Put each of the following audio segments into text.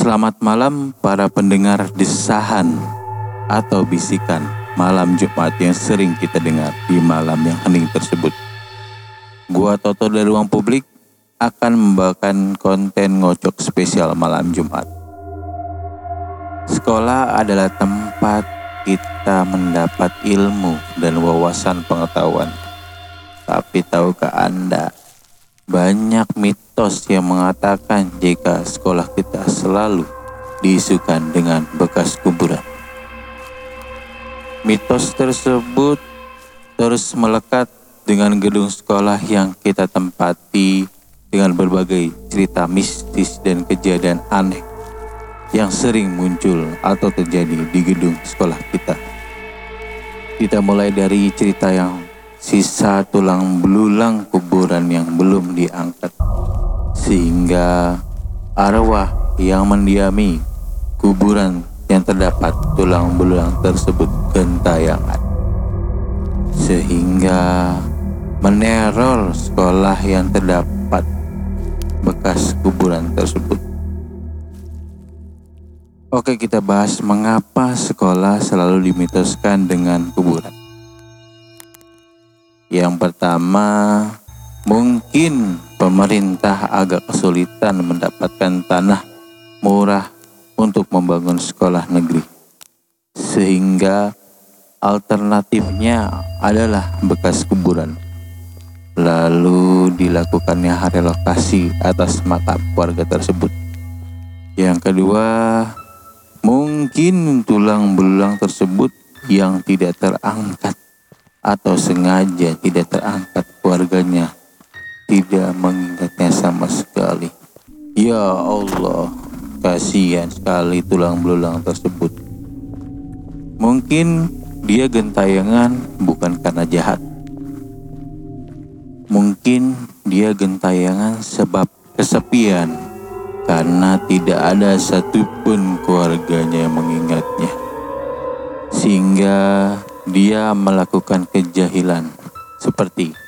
Selamat malam para pendengar desahan atau bisikan malam Jumat yang sering kita dengar di malam yang hening tersebut. Gua Toto dari Ruang Publik akan membawakan konten ngocok spesial malam Jumat. Sekolah adalah tempat kita mendapat ilmu dan wawasan pengetahuan. Tapi tahukah Anda, banyak mitos yang mengatakan jika sekolah kita selalu diisukan dengan bekas kuburan. Mitos tersebut terus melekat dengan gedung sekolah yang kita tempati dengan berbagai cerita mistis dan kejadian aneh yang sering muncul atau terjadi di gedung sekolah kita. Kita mulai dari cerita yang sisa tulang belulang kuburan yang belum diangkat, sehingga arwah yang mendiami kuburan yang terdapat tulang belulang tersebut gentayangan, sehingga meneror sekolah yang terdapat bekas kuburan tersebut. Oke, kita bahas mengapa sekolah selalu dimitoskan dengan kuburan. Yang pertama, mungkin pemerintah agak kesulitan mendapatkan tanah murah untuk membangun sekolah negeri. Sehingga alternatifnya adalah bekas kuburan. Lalu dilakukannya relokasi atas makam warga tersebut. Yang kedua, mungkin tulang belulang tersebut yang tidak terangkat atau sengaja tidak terangkat keluarganya tidak mengingatnya sama sekali. Ya Allah, kasihan sekali tulang belulang tersebut. Mungkin dia gentayangan bukan karena jahat. Mungkin dia gentayangan sebab kesepian karena tidak ada satupun keluarganya yang mengingatnya. Sehingga dia melakukan kejahilan seperti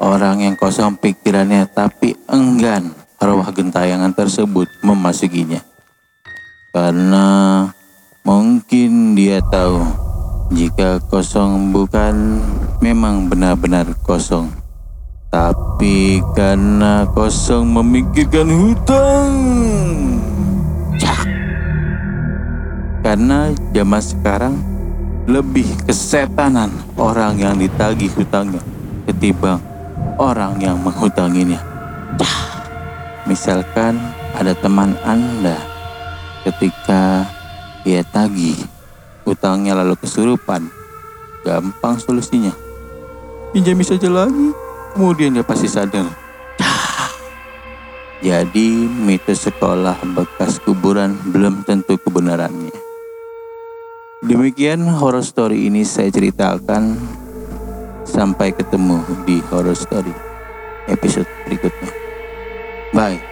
orang yang kosong pikirannya tapi enggan arwah gentayangan tersebut memasukinya. Karena mungkin dia tahu jika kosong bukan memang benar-benar kosong. Tapi karena kosong memikirkan hutang. Karena zaman sekarang lebih kesetanan orang yang ditagih hutangnya ketimbang orang yang menghutanginya. Misalkan ada teman Anda ketika dia tagih hutangnya lalu kesurupan, gampang solusinya. Pinjami saja lagi, kemudian dia pasti sadar. Jadi mitos sekolah bekas kuburan belum tentu kebenarannya. Demikian horror story ini saya ceritakan. Sampai ketemu di horror story episode berikutnya. Bye.